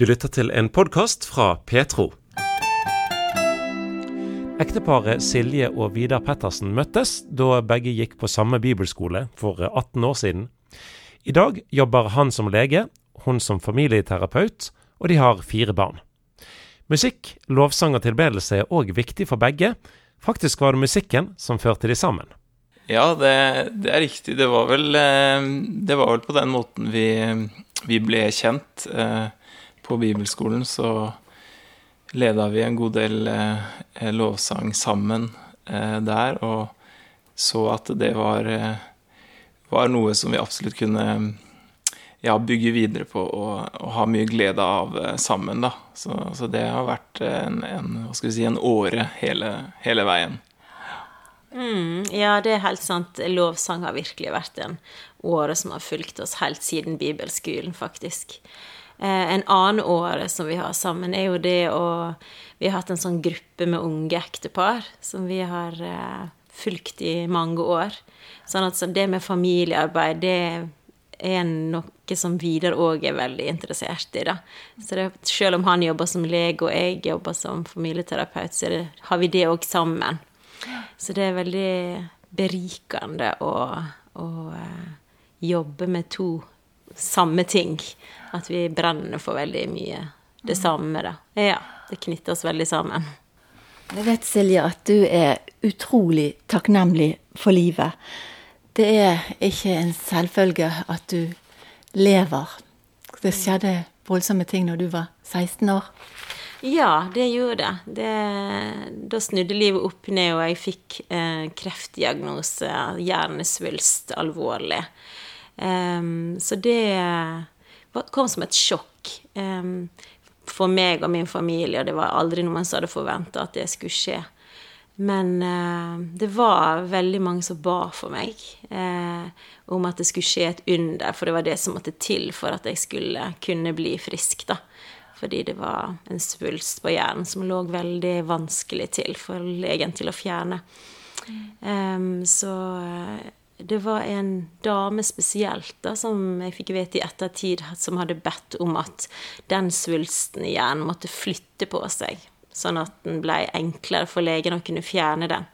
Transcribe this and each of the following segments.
Du lytter til en podkast fra Petro. Ekteparet Silje og Vidar Pettersen møttes da begge gikk på samme bibelskole for 18 år siden. I dag jobber han som lege, hun som familieterapeut, og de har fire barn. Musikk, lovsang og tilbedelse er òg viktig for begge. Faktisk var det musikken som førte de sammen. Ja, det, det er riktig. Det var, vel, eh, det var vel på den måten vi, vi ble kjent. Eh, på bibelskolen så leda vi en god del eh, lovsang sammen eh, der, og så at det var, eh, var, noe som vi absolutt kunne ja, bygge videre på og, og, ha mye glede av eh, sammen. Da. Så, så, det har vært en, en, si, en åre hele, hele veien. Mm, ja, det er helt sant. Lovsang har virkelig vært en åre som har fulgt oss helt siden bibelskolen, faktisk. Eh, en annen åre som vi har sammen, er jo det å Vi har hatt en sånn gruppe med unge ektepar som vi har eh, fulgt i mange år. Sånn at det med familiearbeid, det er noe som Vidar òg er veldig interessert i. da. Så det, Selv om han jobber som lege og jeg jobber som familieterapeut, så det, har vi det òg sammen. Så det er veldig berikende å, å uh, jobbe med to samme ting. At vi brenner for veldig mye det samme, da. Ja, det knytter oss veldig sammen. Jeg vet, Silje, at du er utrolig takknemlig for livet. Det er ikke en selvfølge at du lever. Det skjedde voldsomme ting når du var 16 år. Ja, det gjorde det. det. Da snudde livet opp ned, og jeg fikk eh, kreftdiagnose, hjernesvulst, alvorlig. Um, så det kom som et sjokk um, for meg og min familie, og det var aldri noen som hadde forventa at det skulle skje. Men uh, det var veldig mange som ba for meg uh, om at det skulle skje et under, for det var det som måtte til for at jeg skulle kunne bli frisk, da. Fordi det var en svulst på hjernen som lå veldig vanskelig til for legen til å fjerne. Um, så uh, det var en dame spesielt da, som jeg fikk vite i ettertid, som hadde bedt om at den svulsten i hjernen måtte flytte på seg, sånn at den ble enklere for legen å kunne fjerne den.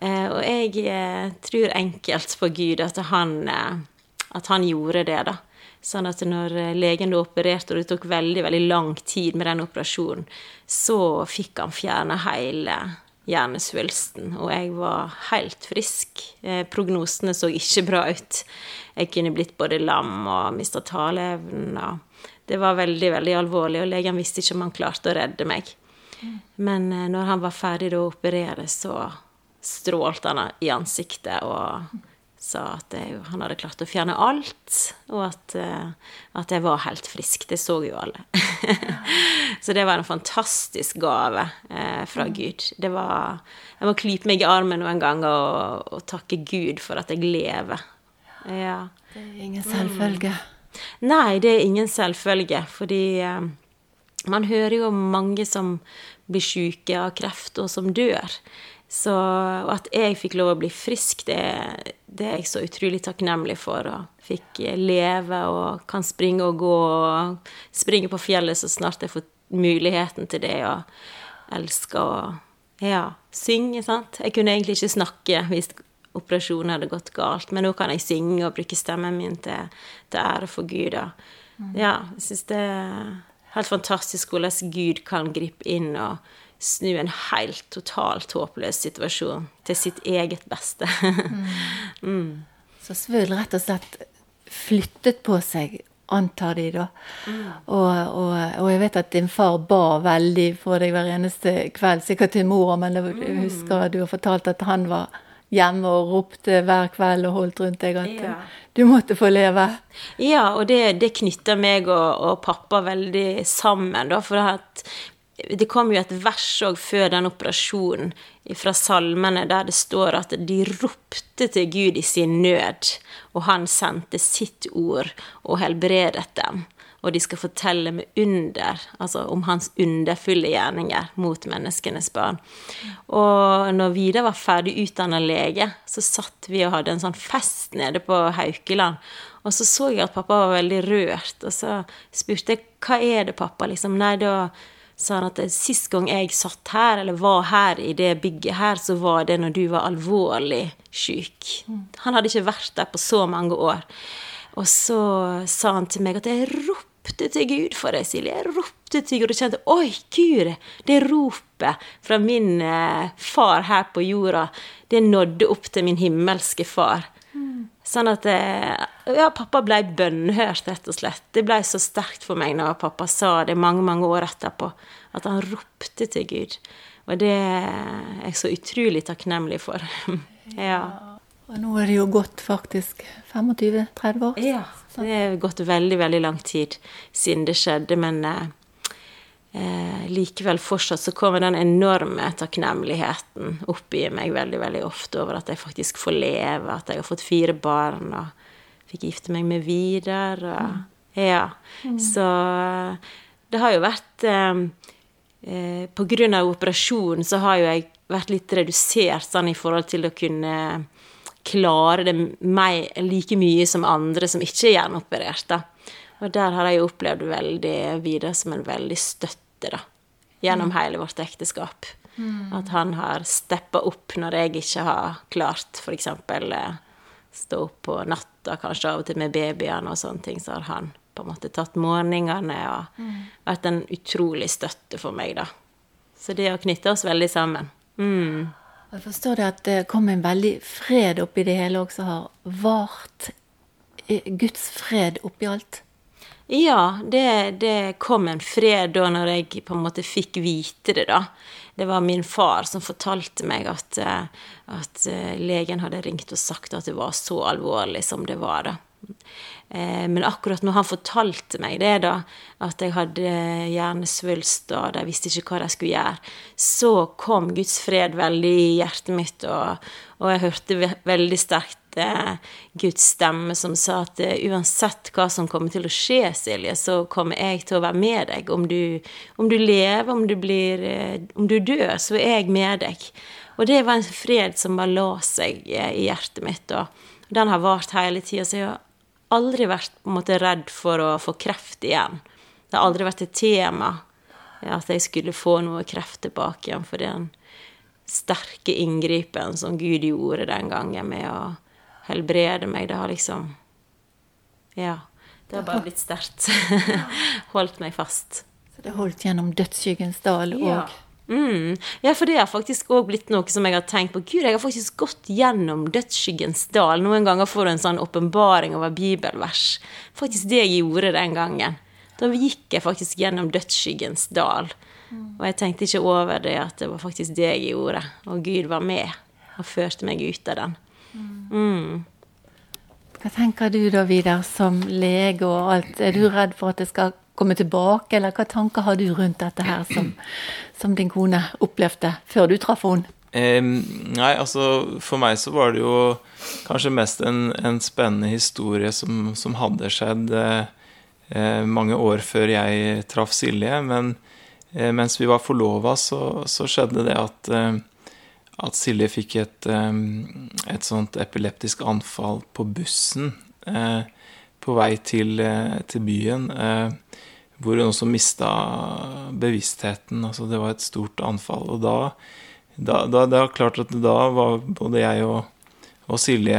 Eh, og jeg eh, tror enkelt på Gud at han, eh, at han gjorde det, da. Sånn at når legen da opererte, og det tok veldig veldig lang tid med den operasjonen, så fikk han fjerne hele hjernesvulsten, og jeg var helt frisk. Eh, prognosene så ikke bra ut. Jeg kunne blitt både lam og mista taleevnen. Det var veldig, veldig alvorlig, og legen visste ikke om han klarte å redde meg. Men eh, når han var ferdig å operere, så strålte han i ansiktet og sa at jeg, han hadde klart å fjerne alt, og at, uh, at jeg var helt frisk. Det så jo alle. så det var en fantastisk gave eh, fra mm. Gud. Det var Jeg må klype meg i armen noen ganger og, og takke Gud for at jeg lever. Ja. Det er ingen selvfølge. Mm. Nei, det er ingen selvfølge, fordi eh, man hører jo om mange som blir syke av kreft, og som dør. Så at jeg fikk lov å bli frisk, det, det, er jeg så utrolig takknemlig for. Og fikk leve og kan springe og gå og springe på fjellet så snart jeg får muligheten til det. Og elsker å ja, synge, sant. Jeg kunne egentlig ikke snakke hvis operasjonen hadde gått galt, men nå kan jeg synge og bruke stemmen min til, til ære for Gud. Og, ja, jeg syns det er helt fantastisk hvordan Gud kan gripe inn og snu en helt totalt håpløs situasjon til sitt eget beste. mm. mm. Så Svul rett og slett flyttet på seg, antar de, da. Mm. Og, og, og, jeg vet at din far ba veldig for deg hver eneste kveld, sikkert til mor, men jeg mm. husker du har fortalt at han var hjemme og ropte hver kveld og holdt rundt deg at ja. du måtte få leve. Ja, og det, det knytter meg og, og, pappa veldig sammen, da, for at det kom jo et vers òg før den operasjonen fra salmene der det står at de ropte til Gud i sin nød, og han sendte sitt ord og helbredet dem. og de skal fortelle med under, altså om hans underfulle gjerninger mot menneskenes barn. Og når Vidar var ferdig utdanna lege, så satt vi og hadde en sånn fest nede på Haukeland. Og så så jeg at pappa var veldig rørt, og så spurte jeg hva er det, pappa? Liksom, nei, da sa han at sist gang jeg satt her, eller var her i det bygget her, så var det når du var alvorlig syk. Han hadde ikke vært der på så mange år. Og så sa han til meg at jeg ropte til Gud for deg, Silje. Jeg ropte til Gud og kjente Oi, Gud! Det ropet fra min eh, far her på jorda, det nådde opp til min himmelske far. Sånn at eh, Ja, pappa ble bønnhørt, rett og slett. Det ble så sterkt for meg når pappa sa det mange, mange år etterpå, at han ropte til Gud. Og det er jeg så utrolig takknemlig for. ja. Og nå er det jo gått faktisk 25-30 år. Ja. Det er gått veldig, veldig lang tid siden det skjedde, men eh, eh, likevel fortsatt så kommer den enorme takknemligheten opp i meg veldig, veldig ofte over at jeg faktisk får leve, at jeg har fått fire barn og fikk gifte meg med Vidar. Og, ja. Så det har jo vært eh, eh, På grunn av operasjonen så har jo jeg vært litt redusert sånn i forhold til å kunne klare det meg like mye som andre som ikke er gjenoperert. da. Og der har jeg opplevd veldig videre som en veldig støtte, da. Gjennom hele vårt ekteskap. At han har steppa opp når jeg ikke har klart f.eks. Eh, stå opp på natta, kanskje av og til med babyene og sånne ting, så har han på en måte tatt morgenene og vært en utrolig støtte for meg, da. Så det har knytta oss veldig sammen. Mm. Jeg forstår det at det kom en veldig fred oppi det hele som har vart. eh, Guds fred oppi alt. Ja, det, det kom en fred da når jeg på en måte fikk vite det, da. Det var min far som fortalte meg at, eh, at eh, legen hadde ringt og sagt at det var så alvorlig som det var, da. Eh, Men akkurat når han fortalte meg det, da, at jeg hadde hjernesvulst og de visste ikke hva de skulle gjøre, så kom Guds fred veldig i hjertet mitt, og, og jeg hørte veldig sterkt eh, Guds stemme som sa at eh, uansett hva som kommer til å skje, Silje, så kommer jeg til å være med deg. Om du, om du lever, om du blir eh, Om du dør, så er jeg med deg. Og det var en fred som bare la seg eh, i hjertet mitt, og den har vart hele tida, så jeg har aldri vært måte redd for å få kreft igjen. Det har aldri vært et tema at jeg skulle få noe kreft tilbake igjen, for den sterke inngripen som Gud gjorde den gangen med å helbrede meg, det har liksom Ja. Det har bare blitt sterkt. Holdt meg fast. Så det holdt gjennom dødsskyggens dal òg. Ja. Mm. ja, for det har faktisk òg blitt noe som jeg har tenkt på. Gud, jeg har faktisk gått gjennom dødsskyggens dal. Noen ganger får du en sånn åpenbaring over bibelvers. Faktisk det jeg gjorde den gangen. Da gikk jeg faktisk gjennom dødsskyggens dal. Og jeg tenkte ikke over det at det var faktisk det jeg gjorde. Og Gud var med og førte meg ut av den. Mm. Hva tenker du da, Vidar, som lege og alt? Er du redd for at det skal komme tilbake, eller hva tanker har du rundt dette her som, som din kone opplevde før du traff henne? Em, nei, altså for meg så var det jo kanskje mest en, en spennende historie som, som hadde skjedd eh, mange år før jeg traff Silje. Men eh, mens vi var forlova, så, så skjedde det at, eh, at Silje fikk et, et sånt epileptisk anfall på bussen eh, på vei til, eh, til byen. Eh, hvor hun også mista bevisstheten. Altså det var et stort anfall. Og da, da, da er klart at da var både jeg og, og Silje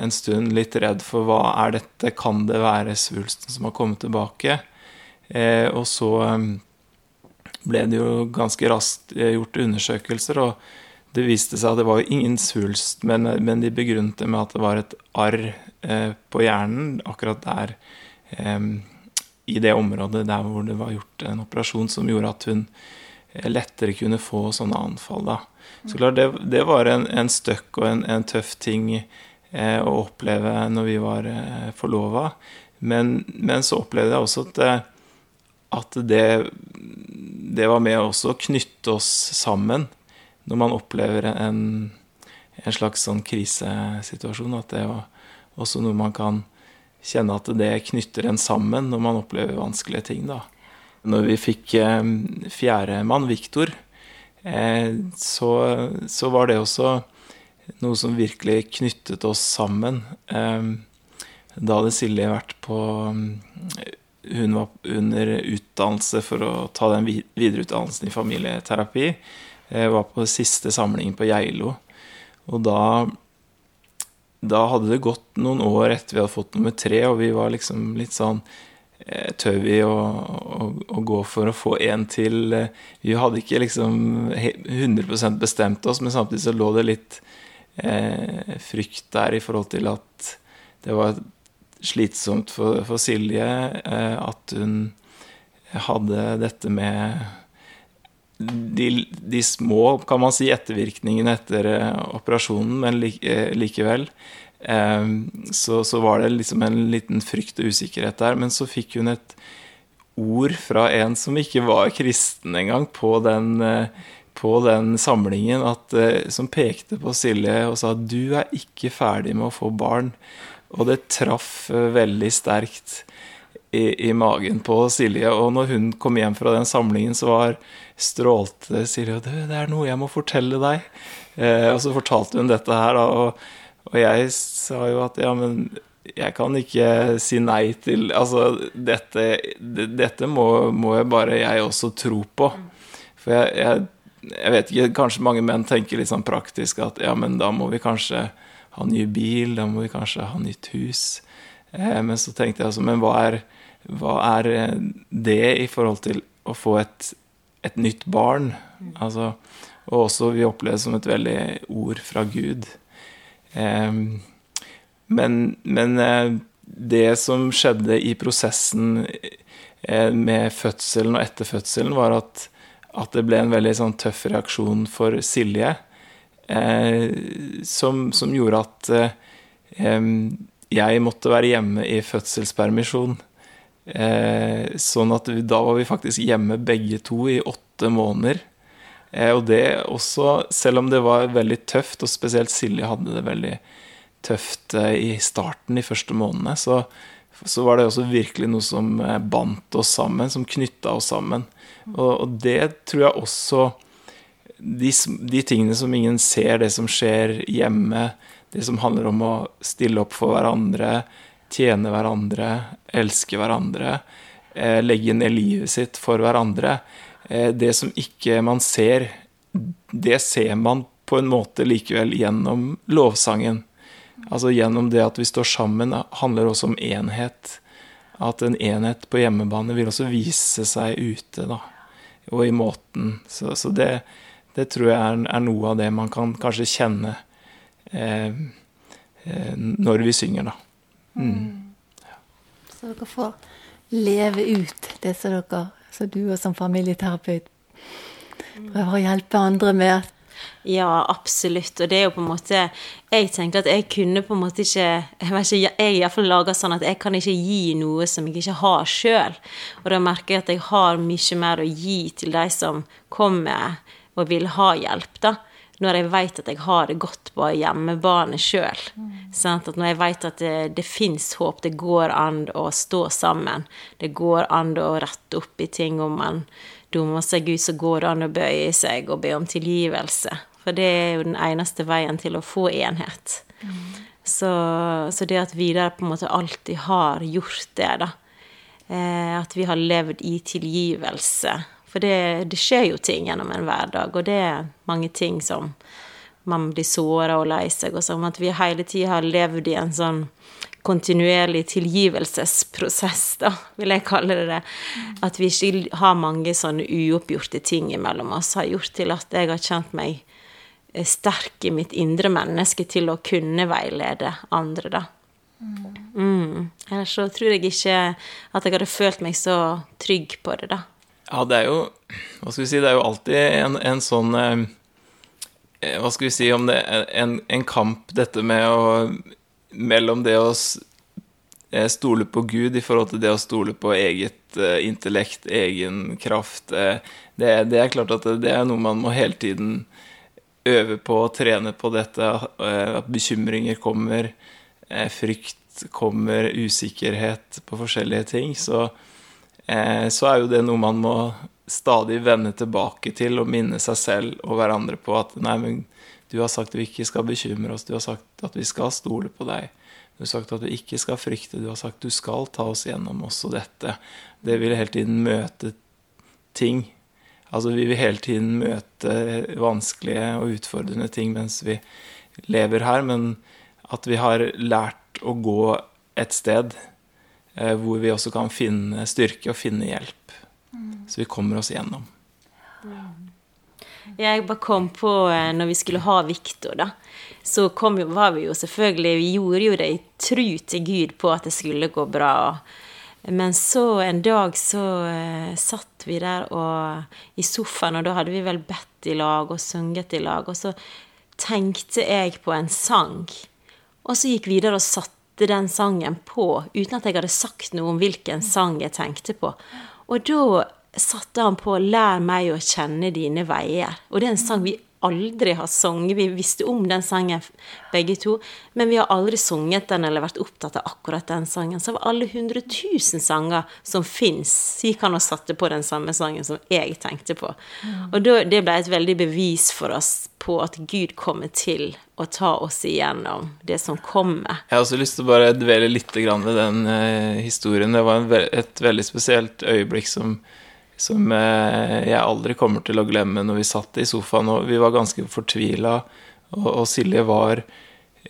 en stund litt redd for hva er dette, kan det være svulsten som har kommet tilbake? Eh, og så ble det jo ganske raskt gjort undersøkelser, og det viste seg at det var jo ingen svulst, men, men de begrunnet det med at det var et arr eh, på hjernen akkurat der. Eh, i det området der hvor det var gjort en operasjon som gjorde at hun eh, lettere kunne få sånne anfall. Da. Så klart, det, det var en, en støkk og en, en tøff ting eh, å oppleve når vi var eh, forlova. Men, men, så opplevde jeg også at, eh, at det, det var med også å knytte oss sammen når man opplever en, en slags sånn krisesituasjon. At det er også noe man kan kjenne at det knytter en sammen når man opplever vanskelige ting, da. Når vi fikk eh, fjerdemann, Viktor, eh, så, så, var det også noe som virkelig knyttet oss sammen. Eh, da hadde Silje vært på Hun var under utdannelse for å ta den videreutdannelsen i familieterapi. Jeg var på siste samlingen på Geilo. Og da da hadde det gått noen år etter vi hadde fått nummer tre, og vi var liksom litt sånn eh, Tør vi å, å, å, gå for å få en til? Vi hadde ikke liksom 100 bestemt oss, men samtidig så lå det litt eh, frykt der i forhold til at det var slitsomt for, for Silje eh, at hun hadde dette med de, de, små, kan man si, ettervirkningene etter eh, operasjonen, men eh, likevel. Eh, så, så, var det liksom en liten frykt og usikkerhet der. Men så fikk hun et ord fra en som ikke var kristen engang, på den, på den samlingen, at, som pekte på Silje og sa 'du er ikke ferdig med å få barn'. Og det traff veldig sterkt i, i, magen på Silje. Og når hun kom hjem fra den samlingen, så var strålte Silje det, det er noe jeg må fortelle deg. Eh, og så fortalte hun dette her, da, og, og, jeg sa jo at ja, men jeg kan ikke si nei til Altså, dette, dette må, må jeg bare jeg også tro på. For jeg, jeg, jeg, vet ikke, kanskje mange menn tenker litt sånn praktisk at ja, men da må vi kanskje ha ny bil, da må vi kanskje ha nytt hus. Eh, men så tenkte jeg altså, men hva er hva er eh, det i forhold til å få et, et nytt barn? Altså, og også vi opplever det som et veldig ord fra Gud. Eh, men, men eh, det som skjedde i prosessen eh, med fødselen og etter fødselen, var at, at det ble en veldig sånn, tøff reaksjon for Silje. Eh, som, som, gjorde at eh, jeg måtte være hjemme i fødselspermisjon. Eh, sånn at da var vi faktisk hjemme begge to i åtte måneder. Eh, og det også, selv om det var veldig tøft, og spesielt Silje hadde det veldig tøft eh, i starten, de første månedene, så, så, var det også virkelig noe som eh, bandt oss sammen, som knytta oss sammen. Og, og, det tror jeg også de, de tingene som ingen ser, det som skjer hjemme, det som handler om å stille opp for hverandre, tjene hverandre, elske hverandre, eh, legge ned livet sitt for hverandre. Eh, det som ikke man ser, det ser man på en måte likevel gjennom lovsangen. Altså gjennom det at vi står sammen, handler også om enhet. At en enhet på hjemmebane vil også vise seg ute, da. Og i måten. Så, så det, det, tror jeg er, er, noe av det man kan kanskje kjenne eh, eh når vi synger, da. Mm. Så dere får leve ut det som dere, så du og som familieterapeut prøver å hjelpe andre med. Ja, absolutt. Og det er jo på en måte Jeg tenkte at jeg kunne på en måte ikke Jeg vet ikke, jeg er iallfall laga sånn at jeg kan ikke gi noe som jeg ikke har sjøl. Og da merker jeg at jeg har mye mer å gi til de som kommer og vil ha hjelp, da når jeg vet at jeg har det godt på hjemmebane sjøl. Mm. Når jeg vet at det, det fins håp, det går an å stå sammen. Det går an å rette opp i ting om man dummer seg ut, så går det an å bøye seg og be om tilgivelse. For det er jo den eneste veien til å få enhet. Mm. Så, så, det at Vidar på en måte alltid har gjort det, da eh, At vi har levd i tilgivelse for det, det, skjer jo ting gjennom en hverdag, og det er mange ting som man blir såra og lei seg, og sånn at vi hele tida har levd i en sånn kontinuerlig tilgivelsesprosess, da, vil jeg kalle det det. At vi ikke har mange sånne uoppgjorte ting imellom oss, har gjort til at jeg har kjent meg eh, sterk i mitt indre menneske til å kunne veilede andre, da. Mm. Ellers så tror jeg ikke at jeg hadde følt meg så trygg på det, da. Ja, det er jo Hva skal vi si, det er jo alltid en, en sånn eh, eh Hva skal vi si om det en, en kamp, dette med å Mellom det å eh, stole på Gud i forhold til det å stole på eget intellekt, egen kraft. Det, det, er klart at det, det, er noe man må hele tiden øve på og trene på dette. At bekymringer kommer, frykt kommer usikkerhet på forskjellige ting, så, så er jo det noe man må stadig vende tilbake til og minne seg selv og hverandre på at nei, men du har sagt at vi ikke skal bekymre oss, du har sagt at vi skal stole på deg. Du har sagt at vi ikke skal frykte, du har sagt at du skal ta oss gjennom også dette. Det vil hele tiden møte ting. Altså vi vil hele tiden møte vanskelige og utfordrende ting mens vi lever her, men at vi har lært å gå et sted eh, hvor vi også kan finne styrke og finne hjelp. Så vi kommer oss igjennom. Jeg bare kom på eh, når vi skulle ha Viktor, da. Så kom, var vi jo selvfølgelig Vi gjorde jo det i tru til Gud på at det skulle gå bra. Men så en dag så uh, satt vi der og, i sofaen, og da hadde vi vel bedt i lag og sunget i lag. Og så tenkte jeg på en sang, og så gikk vi der og satte den sangen på uten at jeg hadde sagt noe om hvilken sang jeg tenkte på. Og da satte han på 'Lær meg å kjenne dine veier'. Og det er en sang vi aldri har sunget. Vi visste om den sangen begge to, men vi har aldri sunget den eller vært opptatt av akkurat den sangen. Så av alle hundre tusen sanger som fins, gikk han og satte på den samme sangen som jeg tenkte på. Og det ble et veldig bevis for oss på at Gud kommer til å ta oss igjennom det som kommer. Jeg har også lyst til å bare dvele litt ved den uh, historien. Det var et veldig spesielt øyeblikk som som eh, jeg aldri kommer til å glemme når vi satt i sofaen og vi var ganske fortvila, og, og, Silje var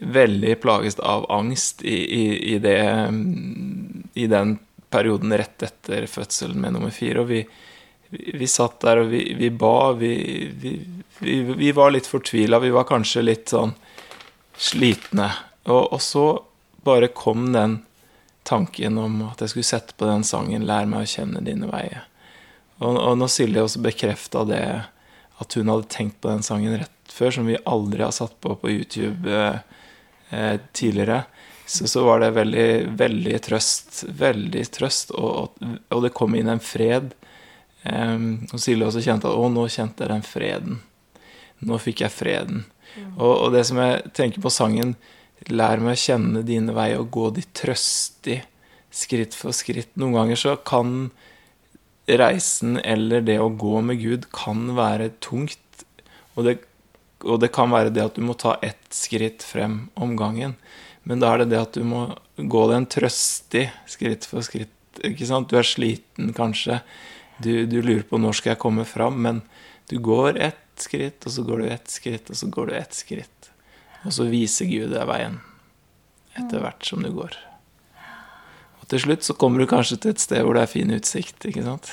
veldig plaget av angst i, i, i, det, i den perioden rett etter fødselen med nummer fire. Og vi, vi, vi satt der og vi, vi ba. Vi, var litt fortvila. Vi var kanskje litt sånn slitne. Og, og så bare kom den tanken om at jeg skulle sette på den sangen 'Lær meg å kjenne dine veier'. Og, og når Silje også bekrefta det, at hun hadde tenkt på den sangen rett før, som vi aldri har satt på på YouTube eh, eh, tidligere, så, så, var det veldig, veldig trøst. Veldig trøst, og, og, det kom inn en fred. Um, og Silje også kjente at 'Å, nå kjente jeg den freden'. Nå fikk jeg freden. Mm. Og, og, det som jeg tenker på sangen 'Lær meg å kjenne dine veier og gå de trøstig', skritt for skritt. Noen ganger så kan reisen eller det å gå med Gud kan være tungt. Og det, og det, kan være det at du må ta ett skritt frem om gangen. Men da er det det at du må gå den trøstig skritt for skritt. ikke sant? Du er sliten, kanskje. Du, du lurer på når skal jeg komme fram, men du går ett skritt, og så går du ett skritt, og så går du ett skritt. Og så viser Gud deg veien etter hvert som du går til slutt så kommer du kanskje til et sted hvor det er fin utsikt, ikke sant?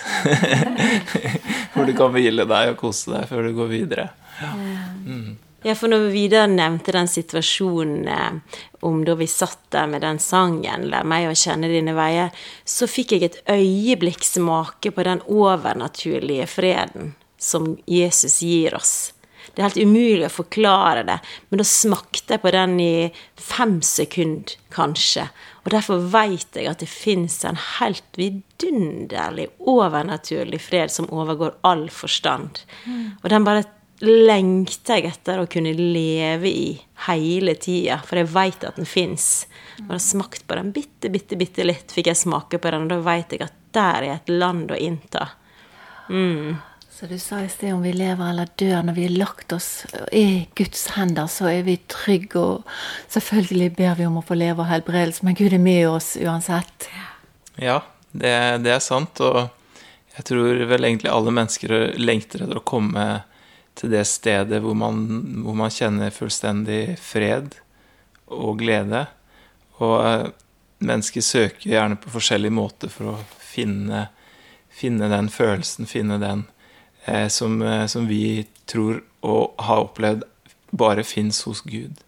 hvor du kan hvile deg og kose deg før du går videre. Ja, mm. ja for når Vidar nevnte den situasjonen eh, om da vi satt der med den sangen, 'Lær meg å kjenne dine veier', så fikk jeg et øyeblikk smake på den overnaturlige freden som Jesus gir oss. Det er helt umulig å forklare det, men da smakte jeg på den i fem sekunder, kanskje. Og derfor veit jeg at det fins en helt vidunderlig, overnaturlig fred som overgår all forstand. Mm. Og den bare lengter jeg etter å kunne leve i hele tida, for jeg veit at den fins. Bare smakt på den bitte, bitte, bitte litt, fikk jeg smake på den, og da veit jeg at der er et land å innta. Mm. Så du sa i sted om vi lever eller dør, når vi har lagt oss i Guds hender, så er vi trygge. Og selvfølgelig ber vi om å få leve og helbredelse, men Gud er med oss uansett. Ja, det, det, er sant. Og jeg tror vel egentlig alle mennesker lengter etter å komme til det stedet hvor man, hvor man kjenner fullstendig fred og glede. Og eh, mennesker søker gjerne på forskjellige måter for å finne, finne den følelsen, finne den som, eh, som, vi tror og har opplevd bare fins hos Gud.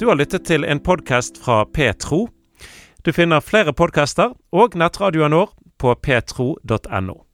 Du har lyttet til en podkast fra Petro. Du finner flere podkaster og nettradioen vår på petro.no.